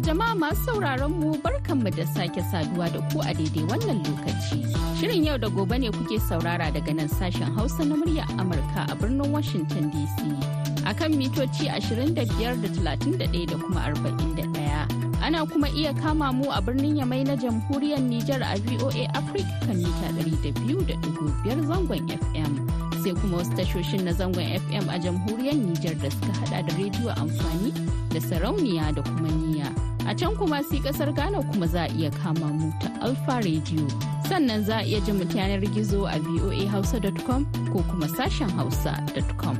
Jama'a masu sauraron mu barkanmu da sake saduwa da ku a daidai wannan lokaci. Shirin yau da gobe ne kuke saurara daga nan sashen Hausa na murya Amurka a birnin Washington DC. A kan mitoci 25 da 31 da kuma 41. Ana kuma iya kama mu a birnin Yamai na jamhuriyar Nijar a VOA Africa kan mita 200.5 zangon FM. Sai kuma wasu tashoshin na zangon FM a jamhuriyar Nijar da suka hada da rediyo amfani da sarauniya da kuma niya. A can kuma si ƙasar Ghana kuma za a iya kama mu ta Alfa Radio. Sannan za a iya jin yanar gizo a voahausa.com ko kuma sashen hausa.com.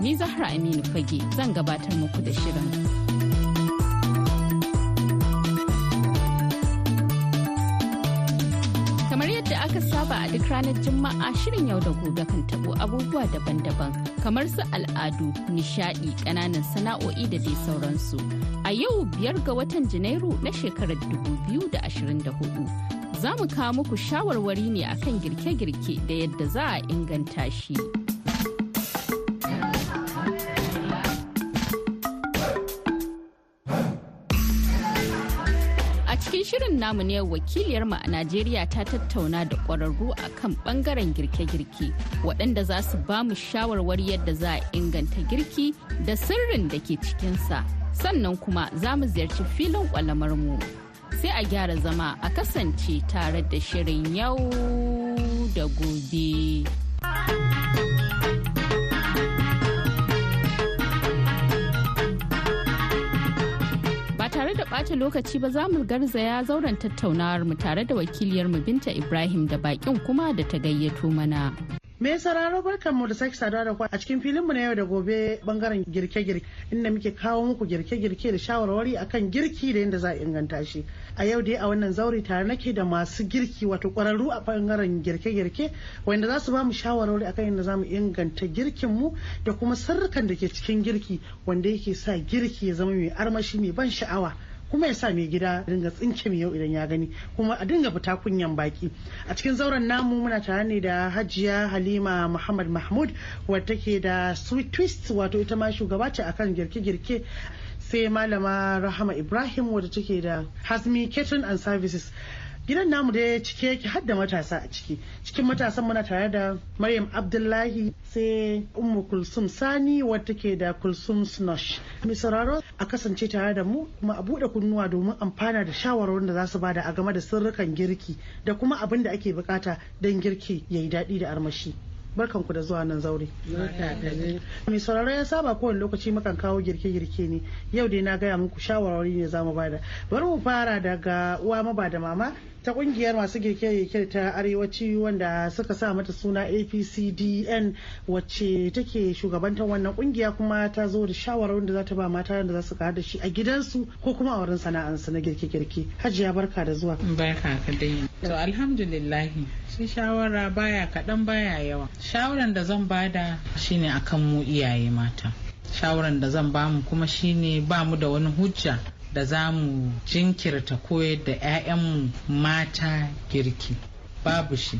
Ni Zahra Aminu Fage zan gabatar muku da shirin. Kamar yadda aka saba a duk ranar Juma'a shirin yau da gobe kan tabo abubuwa daban-daban kamar su al'adu, nishadi, ƙananan sana'o'i da dai sauransu. A yau biyar ga watan Janairu na shekarar 2024. Za mu kawo muku shawarwari ne akan girke-girke da yadda za a inganta shi. Cikin shirin namu ne wakiliyar mu a Najeriya ta tattauna da ƙwararru a kan ɓangaren girke-girke waɗanda za su ba mu shawarwari yadda za a inganta girki da sirrin da ke cikinsa. Sannan kuma za mu ziyarci filin mu. Sai a gyara zama a kasance tare da shirin yau da gobe. Ba tare da ɓata lokaci ba za mu garzaya zauren tattaunawar mu tare da wakiliyar mu Binta Ibrahim da bakin kuma da ta gayyato mana. Me sauraro barkanmu da sake saduwa da ku a cikin filinmu na yau da gobe ɓangaren girke-girke inda muke kawo muku girke-girke da shawarwari akan girki da yadda za a inganta shi. A yau dai a wannan zauri tare nake da masu girki wato kwararru a ɓangaren girke-girke wanda za su ba mu shawarwari akan yadda za mu inganta girkin mu da kuma sirrikan da ke cikin girki wanda yake sa girki ya zama mai armashi mai ban sha'awa. Kuma ya sa mai gida dinga tsinke mai yau idan ya gani kuma a dinga fita kunyan baki. A cikin zauren namu muna tare ne da hajiya halima muhammad mahmud wadda take da sweet twist wato ita ma shugaba ce akan girke-girke sai malama rahama ibrahim wadda take da hasmi catering and services. Gidan namu da cike yake har da matasa a ciki. Cikin matasan muna tare da maryam abdullahi sai ummu kulsum sani wadda ke da kulsum snosh. Mai sauraro a kasance tare da mu kuma a buɗe kunnuwa domin amfana da shawarwarin da za su ba da a game da sirrukan girki da kuma abin da ake buƙata don girki ya yi daɗi da armashi. Barkan ku da zuwa nan zaure. Mai sauraro ya saba kowane lokaci mukan kawo girke-girke ne. Yau dai na gaya muku shawarwari ne za mu ba da. Bari mu fara daga uwa maba da mama ta ƙungiyar masu girke-girke ta arewaci wanda suka sa mata suna apcdn wacce take shugabantar wannan ƙungiya kuma ta zo da shawarwarin da za ta ba mata da za su da shi a gidansu ko kuma a wurin sana'ansu na girke-girke hajiya barka da zuwa Barka ka dai. To alhamdulillahi shi shawara baya kaɗan baya yawa. Shawaran da zan ba da shine akan mu iyaye mata. Shawaran da zan ba mu kuma shine ba mu da wani hujja da za mu jinkirta koyar da 'ya'yanmu mata girki. Babu shi.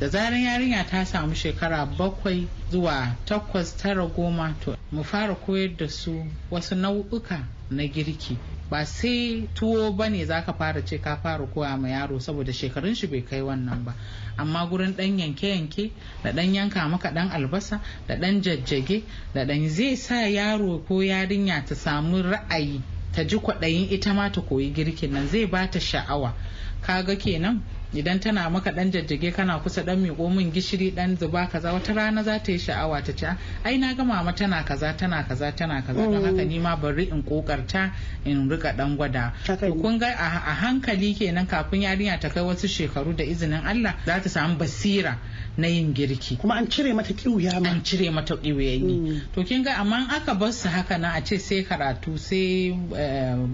Da zaran yarinya ta samu shekara bakwai zuwa takwas tara goma to mu fara koyar da su wasu nau'uka na girki ba sai tuwo ba ne za ka fara ce ka fara koya ma yaro saboda shekarun shi bai kai wannan ba amma gurin dan yanke-yanke da dan yanka maka dan albasa da dan jajjage da dan zai sa yaro ko yarinya ta samu ra'ayi ta ji kwaɗayin ita ma ta koyi girkin nan zai ba ta sha'awa. Kaga kenan idan tana maka dan jajjage kana kusa dan miƙo min gishiri dan zuba kaza wata rana za ta yi sha'awa ta ce ai na ga mama tana kaza tana kaza tana kaza. Don haka ni ma bari in kokarta in riƙa dan gwada. To kun ga a hankali kenan kafin yarinya ta kai wasu shekaru da izinin Allah za ta samu basira na yin girki. Kuma an cire mata kiwuya ma. An cire mata kiwiyayi to kin ga amma aka bar su haka na a ce sai karatu sai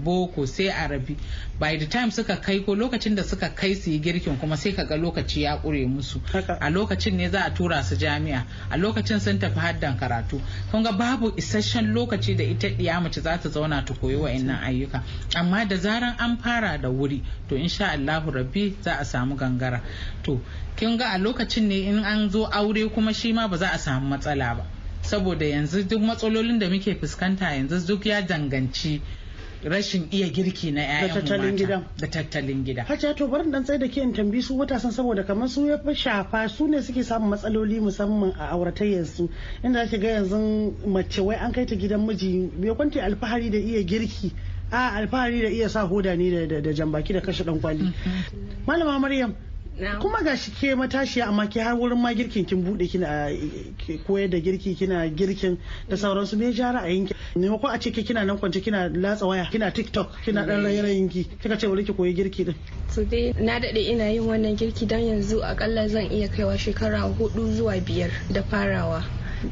boko sai arabi by the time suka kai ko lokacin da suka kai su yi girki girkin kuma sai kaga lokaci ya ƙure musu. A lokacin ne za a tura su jami'a. A lokacin sun tafi haddan karatu. Kun ga babu isasshen lokaci da ita ɗiya mace za ta zauna ta koyi wa'annan ayyuka. Amma da zaran an fara da wuri to insha Allahu rabbi za a samu gangara. To kin ga a lokacin ne in an zo aure kuma shi ma ba za a samu matsala ba. Saboda yanzu duk matsalolin da muke fuskanta yanzu duk ya danganci rashin iya girki na 'ya'yan tattalin mata. gida. da tattalin gida. Hajiya to bari dan tsaye da ke in tambi su matasan saboda kamar su ya fi shafa su ne suke samun matsaloli musamman a auratayyarsu inda ake ga yanzu mace wai an kai ta gidan miji bai kwanta alfahari da iya girki? A alfahari da iya sa hoda ne da- da jambaki da kashe dan kwali. Malama maryam kuma ga shi ke matashiya amma ke har wurin ma girkin kin buɗe kina koyar da girki kina girkin da sauransu me ja ra'ayin ki maimakon a ce ke kina nan kwance kina latsa waya kina tiktok kina dan rayayin ki kika ce wuri ki koyi girki din. So dai na daɗe ina yin wannan girki don yanzu akalla zan iya kaiwa shekara huɗu zuwa biyar da farawa.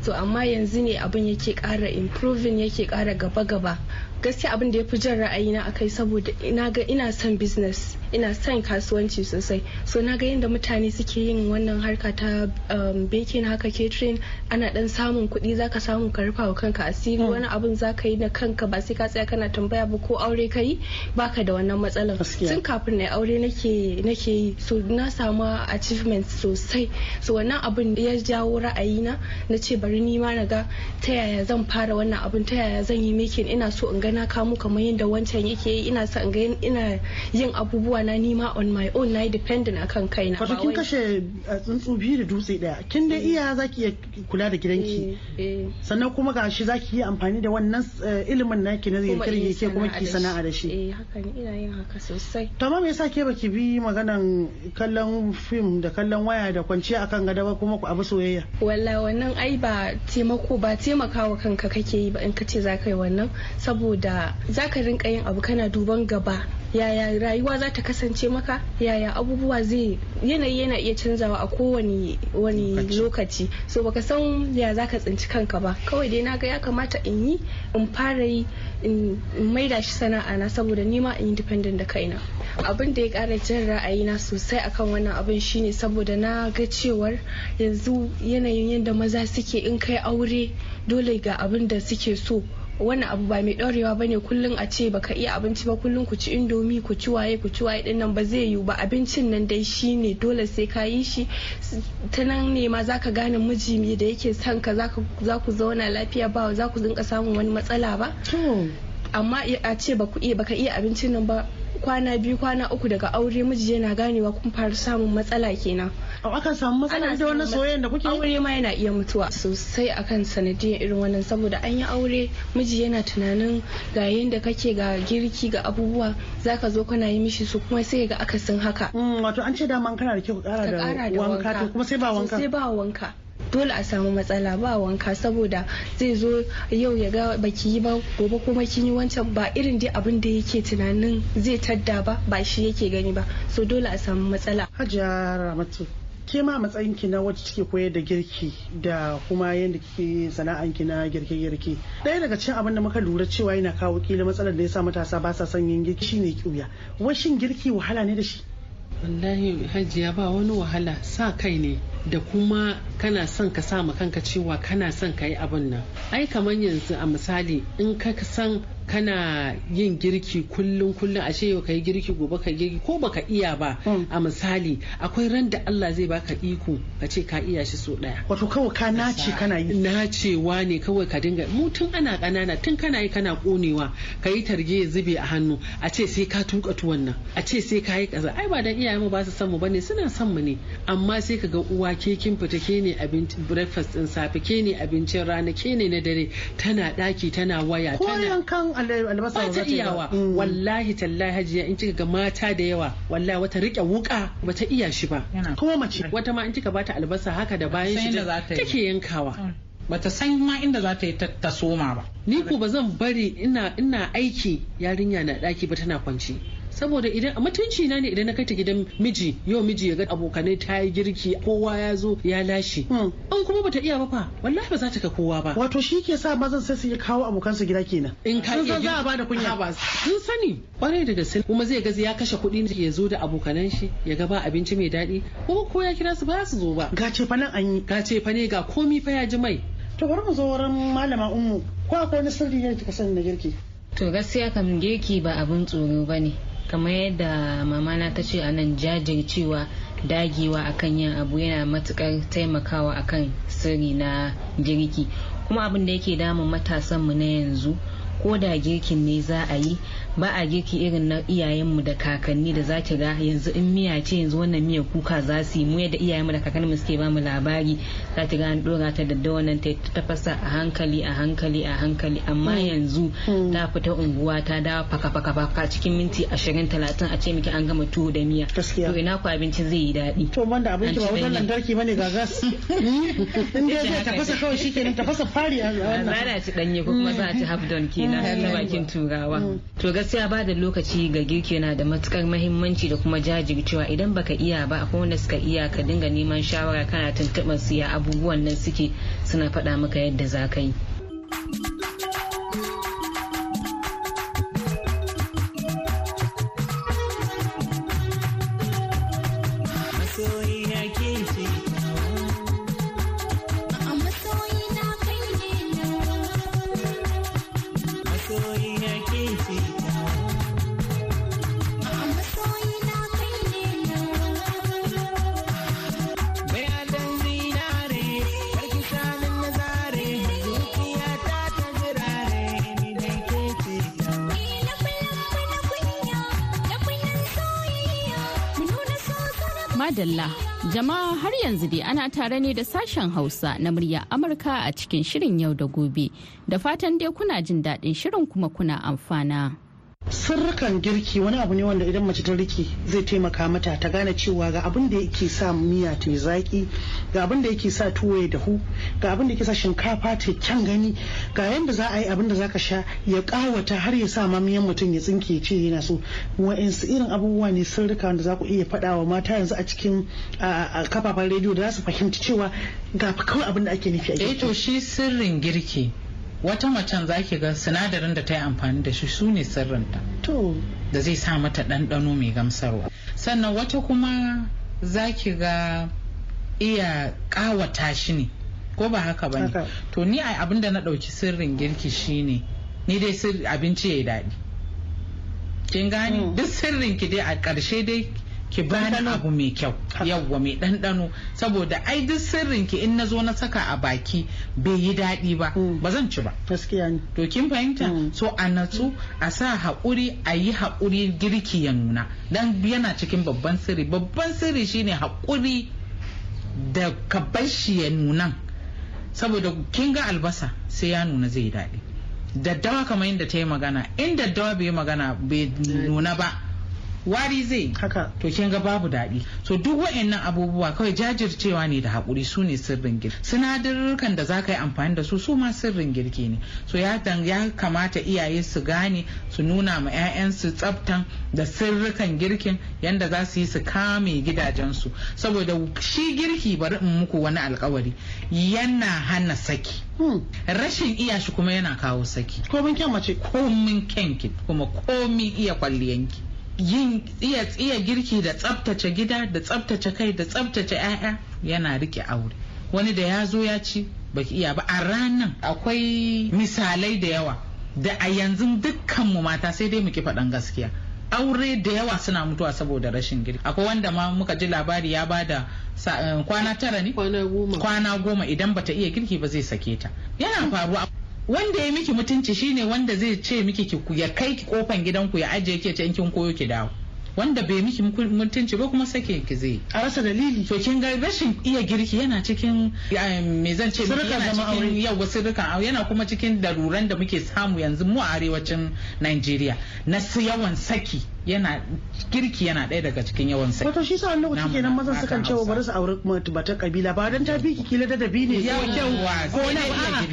To amma yanzu ne abin yake ƙara improving yake ƙara gaba-gaba. Gaskiya abin da ya fi jan ra'ayina a kai saboda ina ga ina son business ina son kasuwanci sosai. So na ga yadda mutane suke yin wannan harka ta um, baking haka catering ana dan samun kuɗi zaka samu ka rufa wa kanka asiri. Wani abin zaka yi na kanka ba sai ka tsaya kana tambaya ba ko aure ka yi baka da wannan matsalar. Tun kafin na aure nake nake yi. So na samu achievement sosai. So wannan abin ya jawo ra'ayina na ce bari ni ma na ga ta yaya zan fara wannan abin ta yaya zan yi making ina so in ga na kamo kamar yadda wancan yake yi ina so in ga ina yin abubuwa na nima on my own na dependent akan kaina. Wato kin kashe uh, tsuntsu biyu da dutse ɗaya kin dai iya zaki iya kula da gidanki. Eh, eh. sannan kuma ga shi zaki yi amfani da wannan ilimin naki na yi yake kuma ki sana'a da shi. eh haka ne ina yin haka sosai. To amma me yasa ke baki bi maganan kallon fim da kallon waya da kwanciya akan gada ba kuma ku abu soyayya? Walla wannan ai ba taimako ba taimakawa kanka kake yi ba in kace za ka yi wannan. Saboda za ka rinka yin abu kana duban gaba. Yaya rayuwa za ta kasance maka? Yaya abubuwa zai yanayi yana iya canzawa a kowane wani lokaci. so baka san ya za ka tsinci kanka ba. Kawai dai na ga ya kamata in yi in fara yi in in maida shi sana'a na saboda nima in independent da kaina. Abin da ya kara jin ra'ayina sosai akan wannan abin shine saboda na ga cewar yanzu yanayin yadda maza suke in kai aure dole ga abin da suke so wannan abu ba mai ɗorewa ba ne kullum a ce baka iya abinci ba kullum ku ci indomi ku ci waye ku ci waye ɗin nan ba zai yiwu ba. Abincin nan dai shine dole sai ka yi shi. Ta nan ne ma zaka gane miji me da yake son ka za ku zauna lafiya ba za ku rinka samun wani matsala ba. Amma a ce baka iya abincin nan ba kwana biyu kwana uku daga aure miji yana ganewa kun fara samun matsala kenan. Akan samu matsala da wannan soyayyen da kuke aure ma yana iya mutuwa sosai akan sanadiyar irin wannan saboda an yi aure miji yana tunanin ga yadda kake ga girki ga abubuwa zaka zo kana yi mishi su kuma sai ga akasin haka. Mm, wato an ce dama kana da kyau ka ka kara da da wanka to kuma sai ba wanka. Sai ba wanka. Dole a samu matsala ba wanka saboda zai zo yau ya ga baki yi ba gobe kuma kin yi wancan. Ba irin dai abin da yake tunanin zai tadda ba ba shi yake gani ba. So dole a samu matsala. Hajiya Ramatu ke ma matsayin ki na wacce kike koyar da girki da kuma yadda kike sana'an ki na girke-girke ɗaya daga cikin abin da muka lura cewa yana kawo kila matsalar da ya sa matasa ba sa son yin girki shine kiuya wai shin girki wahala ne da shi? Wallahi hajiya ba wani wahala. Sa kai ne. Da kuma kana son ka sa kanka cewa kana son ka yi abin nan. Ai kamar yanzu a misali in ka san kana yin girki kullum kullum a yau ka yi girki gobe ka girki ko baka iya ba Mm. a misali akwai ran da Allah zai baka iko ka ce ka iya shi so ɗaya wato kawai ka nace kana yi. na cewa ne kawai ka dinga mu tun ana ƙanana tun kana yi kana konewa ka yi targe ya zube a hannu a ce sai ka tuka tuwon nan a ce sai ka yi kaza ai ba dan iyayen mu ba su san mu ba ne suna son mu ne. Amma sai ka ga uwa ke kin fita ke ne abinci breakfast din safe ke ne abincin rana ke ne na dare tana daki tana waya tana albasa ba ta iyawa. Mm. wallahi tallahi hajiya in kika ga mata da yawa wallahi wata riƙe wuka ba ta iya shi ba. Kuma mace wata ma in kika bata albasa haka da bayan shi take yankawa. Bata san ma inda za ta yi ta ta soma ba. Ni ko ba zan bari ina ina aiki yarinya na daki ba tana kwanci saboda idan mutunci na ne idan na kai ta gidan miji yau miji ya ga abokanai ta yi girki kowa ya zo ya lashe. Hmm. in kuma bata iya ba fa wallahi ba za ta ga kowa ba. Wato shi ke sa mazan sai su yi kawo abokansu gida kenan. In ka iya za a girki- ba da kunya. ba sun sani ƙwarai da gaske. Kuma zai gazi ya kashe kuɗi ya zo da abokanan shi ya ga ba abinci mai daɗi ko ko ya kira su ba za su zo ba. Ga ce fa nan an yi. Ka ce fa ne ga komi fa ya ji mai. To bari mu zo wurin malama ummu. Ko akwai wani sirri ne da kika sani na girki? To gaskiya kam girki ba abin tsoro ba ne. Kamar yadda mamana ta ce a nan jajircewa dagewa akan yin abu yana matuƙar taimakawa akan sirri na girki. Kuma abin da yake damun matasanmu na yanzu ko da girkin ne za a yi ba a girki irin na iyayenmu da kakanni da za ki ga yanzu in miya ce yanzu wannan miya kuka za su yi. Mu yadda iyayenmu da kakanninmu suke ba mu labari za ki ga an dora ta da wannan ta tafasa a hankali a hankali a hankali. Amma yanzu ta fita unguwa ta dawo faka faka faka cikin minti ashirin talatin a ce miki an gama tuwo da miya. To ina ku abinci zai yi daɗi? To banda abinci ba ɗanye. lantarki ba ne ga gas. In dai zai tafasa kawai shikenan tafasa fari a za wannan. a ci ɗanye ko kuma za a ci half done kenan ta bakin turawa. To gaskiya ba da lokaci ga girki yana da matuƙar mahimmanci da kuma jajircewa. Idan baka iya ba akwai wanda suka iya ka dinga neman shawara kana tuntuɓar su ya abubuwan nan suke suna faɗa maka yadda za ka yi. Madalla, jama'a har yanzu dai ana tare ne da sashen Hausa na murya Amurka a cikin shirin yau da gobe. Da fatan dai kuna jin daɗin shirin kuma kuna amfana. Sirrukan girki wani abu ne wanda idan mace ta riƙe zai taimaka mata ta gane cewa ga abin da yake sa miya ta yi zaki ga abin da yake sa tuwo ya dahu ga abin da yake sa shinkafa ta kyan gani ga yanda za a yi abin da zaka sha ya ƙawata har ya sa ma miyan mutum ya tsinke ce yana so. Wa'insu irin abubuwa ne sirrika wanda za ku iya faɗa wa mata yanzu a cikin kafafen rediyo da za su fahimci cewa ga kawai abin da ake nufi a eh to girki shi sirrin girki wata macen za ki ga sinadarin da ta yi amfani da shi su ne sirrinta to da zai sa mata ɗanɗano mai gamsarwa. Sannan wata kuma za ki ga iya ƙawata shi ne ko ba haka ba ne? To ni a abin da na ɗauki sirrin girki shine ni dai abinci ya yi daɗi. Kin gani Mm. duk sirrin ki dai a ƙarshe dai ki bani abu mai kyau. Yawwa mai ɗanɗano. Saboda ai duk sirrin ki in na zo na saka a baki bai yi daɗi ba. Mm. ba zan ci ba. Gaskiya ne. To kin fahimta? Mm. so a natsu a sa haƙuri a yi haƙuri girki ya nuna. Dan yana cikin babban sirri. Babban sirri shine haƙuri da ka bar shi ya nuna saboda kin ga albasa sai ya nuna zai daɗi. Daddawa kamar yadda ta yi magana. In daddawa bai yi magana bai nuna ba wari zai haka. To kin ga babu daɗi. So duk wa'annan abubuwa kawai jajircewa ne da haƙuri su ne sirrin girki. Sinadarurrukan da za ka yi amfani da su su ma sirrin girki ne. So ya dan ya kamata iyaye su gane su nuna ma 'ya'yansu tsaftan da sirrukan girkin yanda za su yi su kame gidajensu. Saboda shi girki bari in muku wani alkawari yana hana saki. Hmm. rashin iya shi kuma yana kawo saki. Ko mun kyan mace. Komin kyanki kuma komin iya kwalliyanki yin iya iya girki da tsaftace gida da tsaftace kai da tsaftace 'ya'ya yana riƙe aure. Wani da ya zo ya ci baki iya ba. A ranan akwai misalai da yawa. Da a yanzu dukkanmu mata sai dai muke faɗan gaskiya. Aure da yawa suna mutuwa saboda rashin girki. Akwai wanda ma muka ji labari ya ba da eh, kwana tara ne? Kwana goma. Idan bata iya girki ba zai sake ta. Yana faruwa. Wanda ya miki mutunci shine wanda zai ce miki ki ya kai ki kofan gidanku ya ajiye ki ce in kin koyo ki dawo. Wanda bai miki mutunci ba kuma sake ki zai. A rasa dalili. To kin ga rashin iya girki yana cikin me zan ce yana cikin aure. yau sirrikan aure yana kuma cikin daruran da muke samu yanzu mu a arewacin Najeriya na su yawan saki yana girki yana ɗaya daga cikin yawan saki. Wato shi sa wani lokaci kenan na mazan sukan cewa bari su auri mata kabila ba dan ta fi ki kila da dabi ne ko kyau ko wani a'a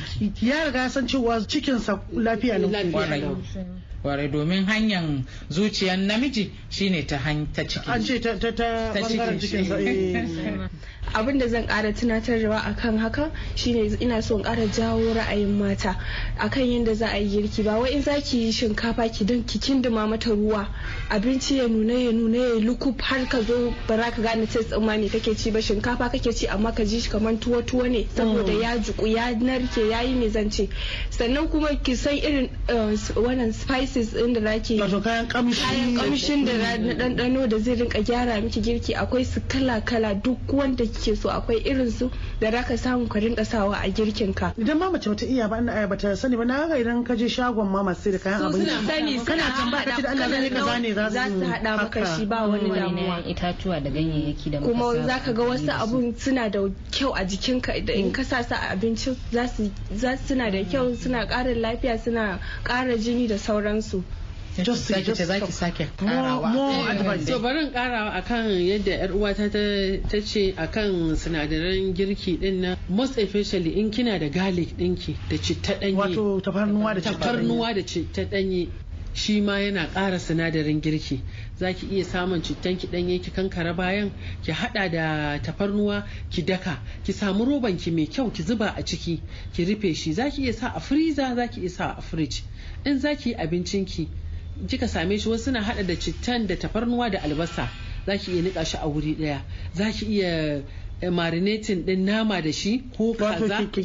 ya riga san cewa cikin sa lafiya ne. Ware domin hanyar zuciyar namiji shine ta ta ciki an ce ta ta ta Ta ɓangaren cikin eh. abin da zan kara tunatarwa akan haka shine ina so in kara jawo ra'ayin mata akan yadda za a yi girki. Ba wai in za ki yi shinkafa ki dan ki kindima mata ruwa. Abinci ya nuna ya nuna ya lukuf har ka zo ba za ka gane taste din ma me kake ci ba. Shinkafa kake ci amma ka ji shi kamar tuwo tuwo ne saboda ya juku ya narke ya yi me zan ce. Sannan kuma ki san irin uh, wannan spices din da zaki wato kayan kamshi kayan kamshin da na ɗanɗano da zai rinka gyara miki girki akwai su kala kala. Duk wanda kike so akwai irin su da zaka samu ka rinka sawa a girkin ka. Idan ma mace bata iya ba ina bata sani ba na ga idan ka je shagon ma masu da kayan abinci sani kana tambaya ka ce da Allah zan yi kaza ne za su hada maka shi ba wani damuwa. itatuwa da ganyayyaki da kuma saba za ka ga wasu abun suna da kyau a jikinka da in ka sa su a abincin za su za su suna da kyau suna ƙara lafiya suna ƙara jini da sauransu. Just- ce just- zaki sake More- karawa more Eh, advice. so barin karawa akan yadda yar uwata ta ce akan sinadaran girki ɗin nan. Most especially in kina da garlic dinki da citta danye wato tafarnuwa da citta tafarnuwa da citta danye shi ma yana ƙara sinadarin girki. Za ki iya samun cittan ki ɗanye ki kankara bayan ki haɗa da tafarnuwa ki daka. Ki samu roban ki mai kyau ki zuba a ciki ki rufe shi. Za ki iya sa a freezer za ki iya sa a fridge. In za ki yi abincin ki kika same shi wasu na haɗa da cittan da tafarnuwa da albasa. Za ki iya niƙa shi a wuri ɗaya. Za ki iya eh, marinating ɗin nama da shi ko kaza. ki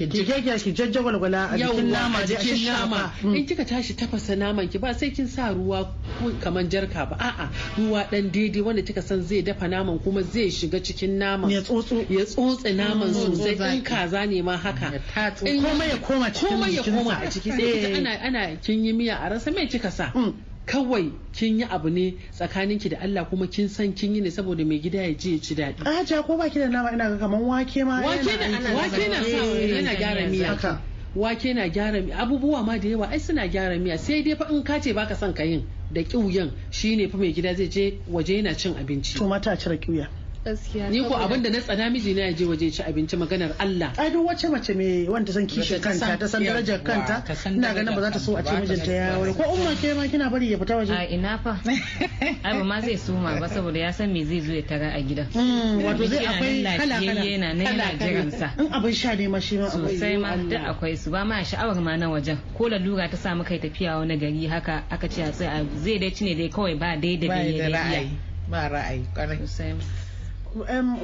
jajjagwalgwala a jikin nama a dai a jikin nama. Shashafa. in kika tashi tafasa naman ki ba sai kin sa ruwa ko kaman jarka ba. A'a ruwa dan daidai wanda kika san zai dafa naman kuma zai shiga cikin naman. Ya tsotso. Ya tsotse naman Mm, sosai. In kaza ne ma haka. Komai ya koma cikin komai ya koma a ciki. Sai kika Eh. ana ana kin yi miya a rasa mai kika sa? Mm. Kawai kin yi abu ne tsakaninki da Allah kuma kin san kin yi ne saboda mai gida ya ji ya ci daɗi. Aja ko baki da nama ina ga kaman wake ma wake yana na wake na sa Eh, yana gyara miya. haka. wake na gyara miya. Abubuwa ma da yawa ai suna gyara miya. Sai dai fa in ka ce baka son ka yin da kiuyan shine fa mai gida zai je waje yana cin abinci. To mata cire kiuya gaskiya ni ko abin da na tsana miji na ya je waje ya ci abinci maganar Allah. Ai duk wacce mace mai wanda san kishin ta kanta ta san darajar kanta ina ganin ba za ta so a ce mijinta ya wuri ko umma ke ma kina bari ya fita a waje ina fa? Ai ba ma zai suma ba saboda ya san me zai zo ya tara a gidan Mm, wato zai akwai kala kala yana nan yana kala kala. jiransa. in abin sha ne ma shi ma akwai sosai ma duk akwai su. Ba ma sha'awar ma na wajen. Ko lalura ta samu kai tafiya wani gari haka aka ce a zai dai ci ne dai kawai ba dai da ba ra'ayi ba ra'ayi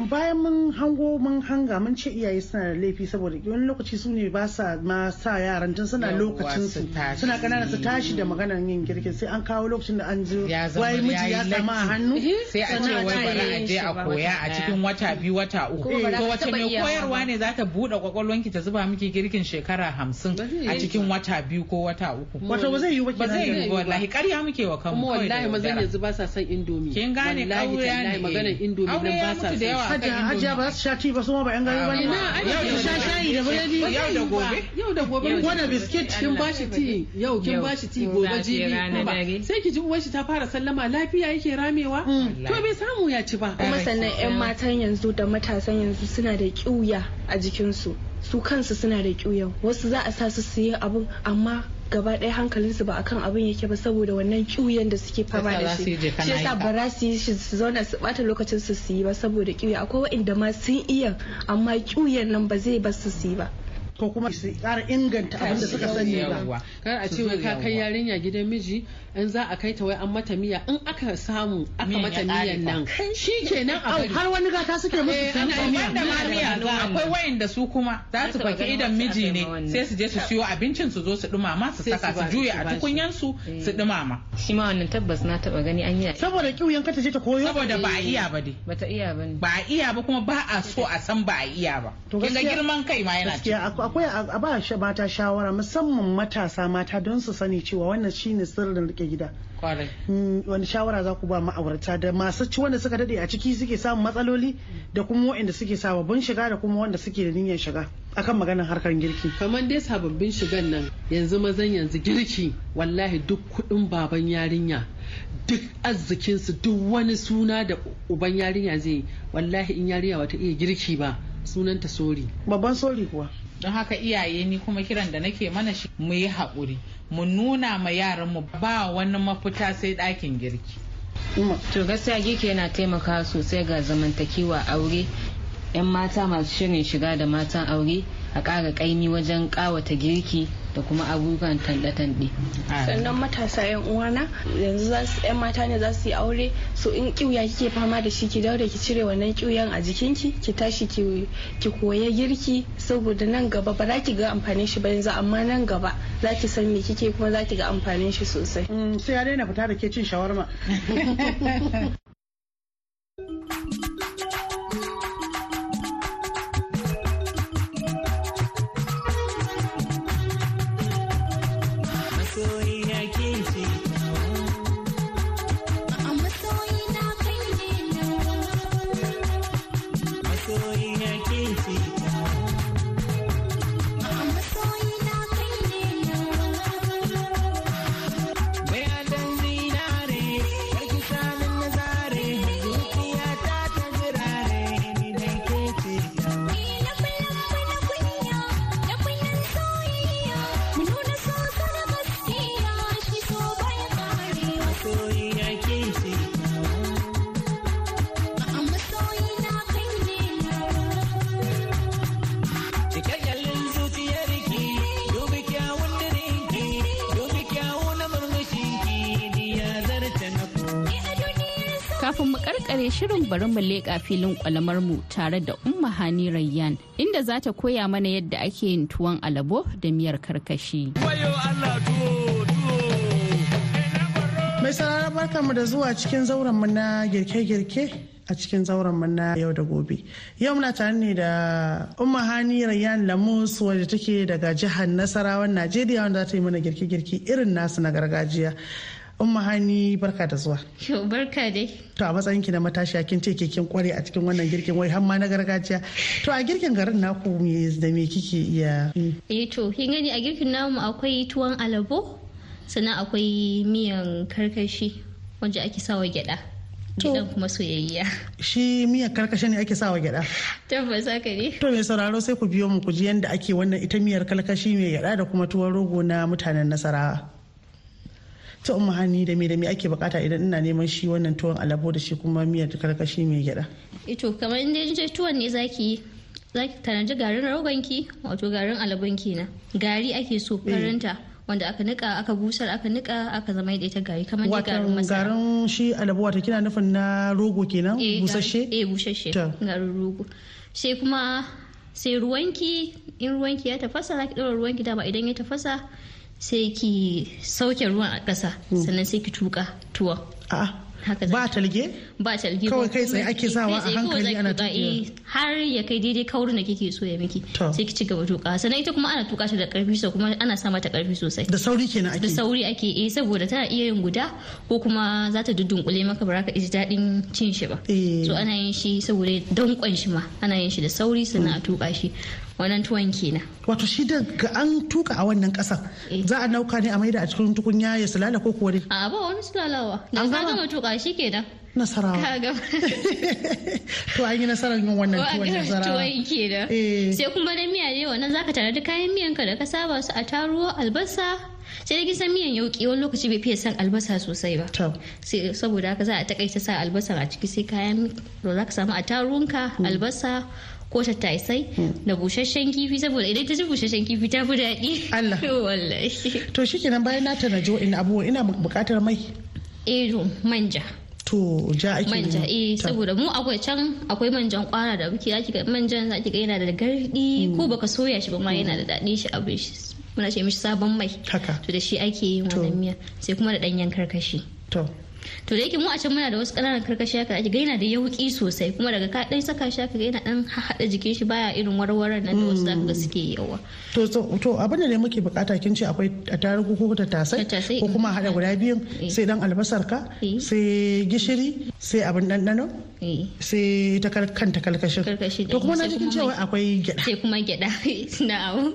bayan mun hango mun hanga mun ce iyaye suna da laifi saboda wani lokaci su ne ba sa ma sa yaran tun suna lokacin su suna kanana su tashi da maganar yin girkin. Sai an kawo lokacin da an ji wai miji ya samu a hannu sai a ce wai ce bari a je a koya a cikin wata biyu wata uku. To ka wace mai koyarwa ne za ta buɗe kwakwalwanki ta zuba miki girkin shekara hamsin a cikin wata biyu ko wata uku? Wato ba zai yi ba zai yi ba wallahi. ƙarya muke wa kanmu wallahi mazan yanzu ba sa son indomi. Kin gane tallahi ne. maganar indomi aure nan ba sa mutu da yawa akan Hajiya ba za su sha ti ba su ma ba yan gari ba ne? Yau da sha shayi da biredi. Yau da gobe. Yau da gobe. Da biskit. kin bashi ti yau kin bashi ti gobe jibi. sai ki ji uwar shi ta fara sallama lafiya yake ramewa? Mm. to bai samu ya ci ba. Kuma sannan 'yan matan yanzu da matasan yanzu suna da ƙiuya a jikinsu. Su kansu suna da ƙiuya wasu za a sa su su yi abun amma gaba ɗaya hankalinsu ba akan abin yake ba saboda wannan ƙiuyan da suke fama da shi. shi yasa ba za su yi shi su zauna su bata lokacin su su yi ba saboda ƙiuya akwai waɗanda ma sun iya amma ƙiuyan nan ba zai bar su su yi ba. Ko kuma su ƙara inganta abin da suka sani ba. Kar a ce wai ka kai yarinya gidan miji in za a kai ta wai an mata miya in aka samu aka mata miyan nan shikenan a bari har wani gata suke musu Eh, sun miya. wanda ma Miya da akwai wayanda su kuma za su faki idan miji ne sai su je su siyo abincin su zo su dumama su saka su ba- juya a ba tukunyan su. su dumama. Shi ma wannan tabbas na taba gani an yi saboda kiwon ka ta je ta koyo? Saboda ba a iya ba dai. Bata iya ba ne ba a iya ba kuma ba a so a san ba a iya ba. To kin ga gaskiya- girman kai ma yana ciki. gaskiya ak- akwai a ba shi mata shawara musamman matasa mata don su sani cewa wannan shine sirrin riƙe gida. Kwarai. Mm, wani shawara za ku ba ma'aurata da masu ci wanda suka daɗe a ciki suke samun matsaloli da kuma waɗanda suke sababbin shiga da kuma wanda suke da niyyar shiga akan maganar harkar girki. Kamar dai sababbin shigan nan yanzu mazan yanzu girki wallahi duk kuɗin baban yarinya duk arzikinsu duk wani suna da uban yarinya zai wallahi in yarinya bata iya girki ba sunanta sori. Babban sori kuwa. Don haka iyaye ni kuma kiran da nake mana shi mu yi haƙuri mu nuna ma yaranmu ba wani mafita sai ɗakin girki. To gaskiya girki yana taimakawa sosai ga zamantakewa aure. Yan mata masu shirin shiga da matan aure a ƙara ƙaimi wajen ƙawata girki. Da kuma abubuwan tanɗe-tanɗe sannan matasa yan uwana yanzu za su yan mata ne za su yi aure so in kiuya kike fama da shi ki daure ki cire wannan kiuyan a jikinki ki tashi ki ki koya girki saboda nan gaba ba za ki ga amfanin shi ba yanzu amma nan gaba za ki san me kike kuma za ki ga amfanin shi sosai. Mm, sai ya daina fita da ke cin shawarma. shirin bari mu leƙa filin kwalamar mu tare da Umma Hani Rayyan inda za ta koya mana yadda ake yin tuwon alabo da miyar karkashi. mai sarara barkanmu da zuwa cikin zauren mu na girke-girke a cikin zauren mu na yau da gobe. Yau muna tare ne da umma hani rayyan lamus wadda take daga jihar nasarawan najeriya wanda za ta yi mana girke-girke irin nasu na gargajiya. Umma hani barka da zuwa barka dai. to a matsayinki na matashiya kin ce ke kin kware a cikin wannan girkin wai har ma na gargajiya to a girkin garin naku me da me kike iya? Eh to, kin gani a girkin namu akwai tuwon alabo, sannan akwai miyan karkashi wanda ake sawa gyada. To. Gyadan kuma soyayya. shi miyar karkashe ne ake sawa gyada Tabbas haka ne. To mai sauraro sai ku biyo mu ku ji yadda ake wannan ita miyar kalkashi mai gyada da kuma tuwon rogo na mutanen nasarawa. Ta umma hani da me da me ake buƙata idan ina neman shi wannan tuwon alabo da shi kuma miyar kalkashi mai gyada. Eh to, kamar inda je tuwon ne zaki yi. Zaki tanaji garin rogonki, wato garin alabonki na. Gari ake so farinta. Wanda aka nika, aka busar, aka nika, aka zama da ita gari kamar dai garin masara. garin shi alabo wata kina nufin na rogo kenan Eh, busasshe? Eh, busasshe. Garin rogo. Sai kuma sai ruwanki in ruwanki ya tafasa za ki ɗora ruwanki dama idan ya tafasa sai ki sauke ruwan a ƙasa sannan sai ki tuka tuwon. Haka ba talge? ba talgi Kawai kai tsaye ake sawa a hankali ana tuka, eh, har ya kai daidai kaurin da kike so ya miki sai ki ci gaba tuka sannan ita kuma ana tuka ta da ƙarfi so kuma ana sa mata ƙarfi sosai. Da sauri kenan ake. da sauri ake eh saboda tana iya yin guda ko kuma za ta dudunkule maka ba za ka ji daɗin cin shi ba. Eh. so ana yin shi saboda danƙon shi ma ana yin shi da sauri sannan a tuka shi. Wannan tuwon kenan Wato shi da ga an tuka a wannan ƙasar Eh. za a nauka ne a maida a cikin tukunya ya sulala ko kuwa dai a ba wani sulalawa da ka gama? tuka shi kenan nasarawa. ka to an yi nasarar yin wannan tuwon nasarawa. kenan Eh. sai kuma da miya ne wannan zaka tare da kayan miyanka da ka saba su a taruwa albasa sai da kisan miyan yauki wani lokaci bai fiye son albasa sosai ba saboda haka za a takaita sa albasa a ciki sai kayan da za ka samu a tarunka albasa ko tattasai da busasshen kifi saboda idan ta ci busasshen kifi ta fi daɗi Allah. wallahi To shi kenan bayan na tanaji wa'in abubuwa ina buƙatar mai. eh manja To ja ake manja eh saboda mu akwai can akwai manjan kwara da muke zaki ga manjan zaki ga yana da gardi ko baka soya shi ba ma yana da daɗi shi abin shi muna ce mishi sabon mai Haka. to da shi ake yin wannan miya sai kuma da ɗanyen karkashi To. To da yake mu a can muna da wasu ƙananan karkashi haka ake ga yana da yauki sosai. Kuma daga ka ɗan saka shi haka ga yana ɗan haɗa jikin shi baya irin warwaran nan da wasu zaka ga suke yawa To to abin da ne muke buƙata kin ce akwai attarugu ko tattasai? Tattasai, ko kuma haɗa guda biyun? Eh. sai dan albasar ka? Eh. sai gishiri? Sai abin ɗanɗano? Eh. Sai ta kanta kalkashin. To kuma na kuma cewa akwai gyaɗa. sai kuma gyada na abu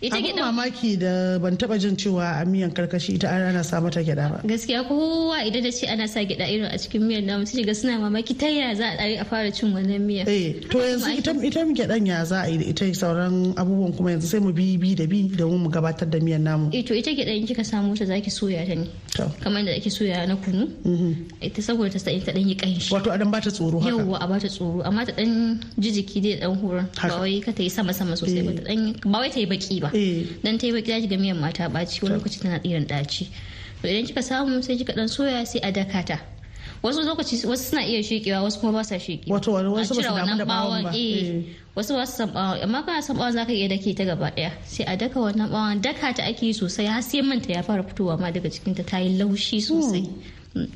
ita gyaɗa mamaki da ban taba jin cewa a miyan karkashi ita ana sa mata gyada ba. Gaskiya kowa idan da ce ana sa gyaɗa irin a cikin miyan namu sai ga suna mamaki ta yaya za a a fara cin wannan miya eh to yanzu ita ita gyadan ya za a yi da ita sauran abubuwan kuma yanzu sai mu bi bi da bi domin mu gabatar da miyan namu. Eh to ita gyaɗa in kika samu ta zaki soya ta ne. To. Kamar da ake soya na kunu. Mhm. ita saboda ta ta dan yi kanshi wato adan bata tsoro haka? Yawwa a bata tsoro. Amma ta dan jijiki dai dan horon. Ba wai ka ta yi sama sama sosai ba. Ta dan ba wai ta yi baki ba. eh dan ta yi baki zaki ga miyan mata ɓaci wani lokaci tana tsiran daci to idan kika samu sai kika dan soya sai a daka ta. Wasu lokaci wasu suna iya shekewa wasu kuma ba sa shekewa wato wani wasu ba su damu da bawon ba. eh. Eh. wasu ba su san bawon amma kana san bawon zaka iya dake ta gaba ɗaya sai a daka wannan bawon daka ta ake yi sosai har sai manta ya fara fitowa ma daga cikin ta ta yi laushi sosai. Mm.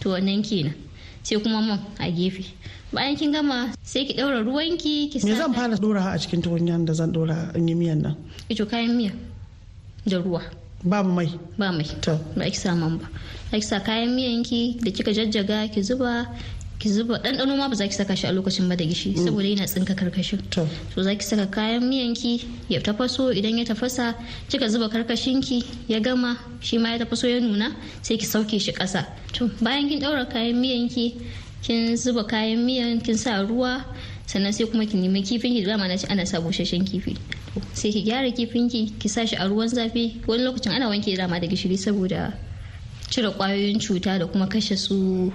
to wannan kenan. Sai kuma man a gefe. Bayan kin gama sai ki daura ruwanki ki me sa zan fara dora a cikin tukunyan da zan dora in yi miyan nan? Ito kayan miya da ruwa. Babu mai. Ba mai. To. Ba ki sa man ba. Ki sa kayan miyanki da kika jajjaga ki zuba ki zuba ɗanɗano ma ba za ki saka shi a lokacin ba da gishi saboda yana tsinka ƙarƙashin. To. Za ki saka kayan miyanki ya tafaso idan ya tafasa kika zuba karkashinki ya gama shi ma ya tafaso ya nuna sai ki sauke shi ƙasa. To bayan kin ɗaura kayan miyanki kin zuba kayan miyan kin sa ruwa sannan sai kuma ki nemi kifin ki dama na ci ana sa busasshen kifi. Sai ki gyara kifin ki ki sa shi a ruwan zafi. Wani lokacin ana wanke dama da gishiri saboda cire ƙwayoyin cuta da kuma kashe su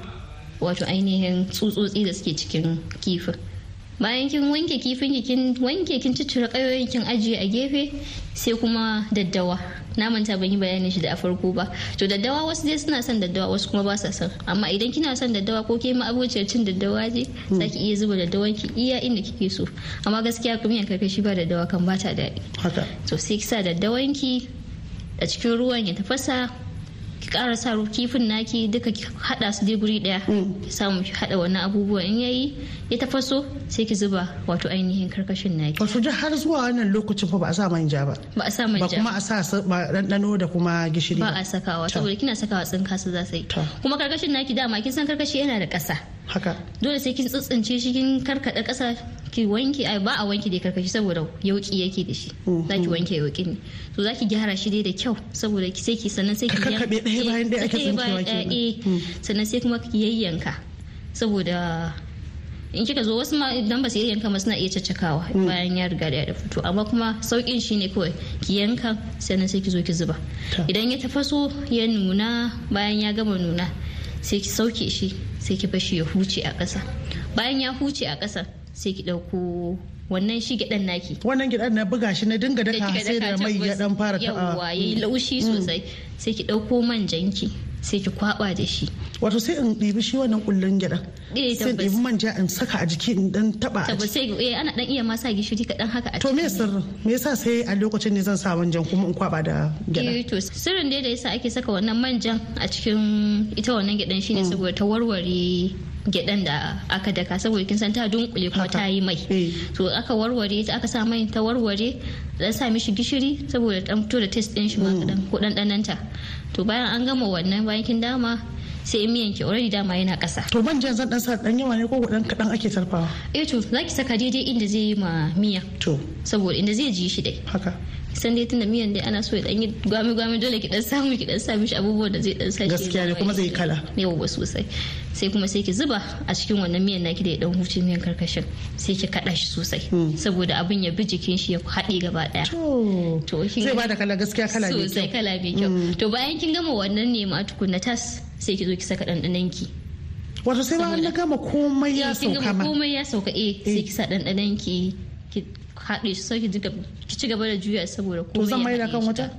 wato ainihin tsutsotsi da suke cikin kifin. Bayan kin wanke kifin ki kin wanke kin ciccire kayoyin kin ajiye a gefe sai kuma daddawa. Na manta ban yi bayanin shi da a farko ba. To daddawa wasu dai suna son daddawa wasu kuma ba sa son. Amma idan kina son daddawa ko ke ma abociyar cin daddawa ce zaki iya zuba daddawan ki iya inda kike so. Amma gaskiya kuma miyan karkashi ba daddawa kan ba ta daɗi. Haka. To sai ki sa daddawan ki a cikin ruwan ya tafasa ki ƙara sa kifin naki duka ki haɗa su dai guri ɗaya. Ki samu ki haɗa wannan abubuwan. In yayi ya tafaso sai ki zuba wato ainihin ƙarƙashin naki. Wato da har zuwa wannan lokacin fa ba a sa manja ba. Ba a sa ba manja kuma a sa ba ɗanɗano da kuma gishiri ba ba. a sakawa saboda kina sakawa tsinka su za su yi. Kuma ƙarƙashin naki dama kin san karkashi yana da ƙasa. Haka dole sai kin tsitsince shi kin karkada ƙasa ki wanke ai ba a wanke da karkashi saboda yauki yake da shi Mhm. zaki wanke yauki ne to zaki gyara shi dai da kyau saboda ki sai ki sannan sai ki Ka kakkaɓe ɗaya eh, bayan ɗaya ake tsinkewa kenan. eh. Mm. sannan sai kuma ki yayyanka saboda in kika zo wasu ma idan ba su yayyanka ma suna iya caccakawa bayan ya riga da ya fito amma kuma saukin shi ne kawai ki yanka sannan sai ki zo ki zuba idan ya tafaso ya nuna bayan ya gama nuna sai ki sauke shi sai ki bashi ya huce a ƙasa. Bayan ya huce a ƙasa sai ki ɗauko wannan shi gyaɗan naki. Wannan gidan na buga shi na dinga daka sai da mai ya dan fara yawwa ta'a yayi laushi sosai. Sai ki ɗauko manjanki sai ki kwaba da shi. Wato sai in ɗibi shi wannan kullun gidan Eh, sai in ɗibi manja in saka a jiki in dan taba a jiki. sai eh ana dan iya ma sa gishiri kaɗan haka a to me sirrin? Me yasa sai a lokacin ne zan sa manjan kuma in kwaba da gyada Eh, to sirrin dai da yasa ake saka wannan manjan a cikin ita wannan gyaɗan shine saboda ta warware gyaɗan da aka daka. Saboda kin san ta dunkule kuma ta yi mai. Eh. to aka warware ta aka sa mai ta warware dan sa mishi gishiri saboda dan fito da taste din shi ma kadan ko ɗanɗananta to bayan an gama wannan bayan kin dama sai miyan ki already dama yana ƙasa. To manjan zan dan sa dan yawa ne ko dan kadan ake tarfawa eh to zaki saka daidai inda zai yi ma miya. To. Saboda inda zai ji shi dai. Haka. San dai tunda miyan dai ana so ya dan yi gwami gwami dole ki dan samu ki dan sa mishi abubuwan da zai dan sa shi Gaskiya ne, kuma zai kala. yawa sosai. Sai kuma sai ki zuba a cikin wannan miyan naki da ya dan huce miyan ƙarƙashin. Sai ki kada shi sosai. Hmm. saboda abin ya bi jikin shi ya haɗe gaba ɗaya to. Zai ba da kala. Gaskiya kala ne sosai kala mai kyau. To bayan kin gama wannan ne ma tukunna tas. Sai ki zo ki saka ɗanɗanon ki. Wato sai ba an na gama komai ya Eh, sauka ma. komai ya sauka eh sai ki sa ɗanɗanon ki ki haɗe shi sai ki ci gaba da juya saboda komai zan ya maida haɗe kan wuta? ta-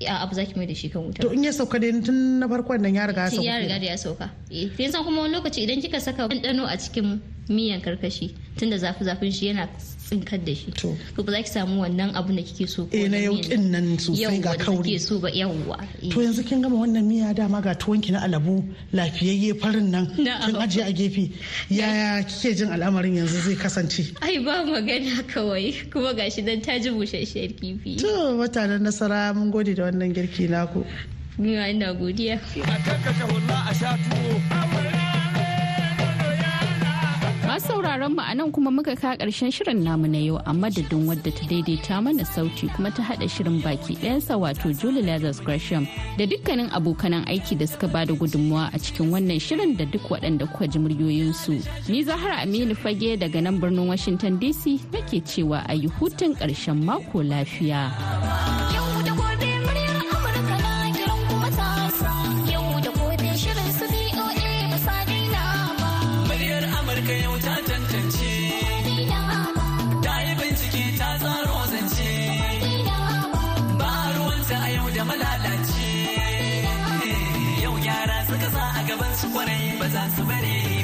a abu zaki mai da shi kan wuta. To in ya sauka dai tun na farkon nan ya riga ya sauka ya riga da ya sauka. Eh san kuma wani lokaci idan kika saka ɗanɗano a cikin miyan karkashi tunda zafi zafin shi yana tsinkar da shi. To. to ba za ki samu wannan abun da kike so ko eh na yau miyan- nan sosai ga da kauri. kike so ba yawwa to yanzu kin gama wannan miya dama ga tuwonki na alabu lafiyayye farin nan. Kin ajiye a gefe. Yaya kike jin al'amarin yanzu zai kasance? Ai ba magana kawai. Kuma gashi dan ta ji busasshiyar kifi. To mutanen nasara mun gode da wannan girki naku. Ni ina godiya. Masu sauraron mu a nan kuma muka ka ƙarshen shirin namu na yau a madadin wadda ta daidaita mana sauti kuma ta hada shirin baki ɗayansa wato Julie Lazarus Gresham da dukkanin abokanan aiki da suka ba da gudunmawa a cikin wannan shirin da duk waɗanda kuka ji muryoyinsu. Ni Zahra Aminu Fage daga nan birnin Washington DC nake cewa a yi hutun ƙarshen mako lafiya. Ba za su bare ba.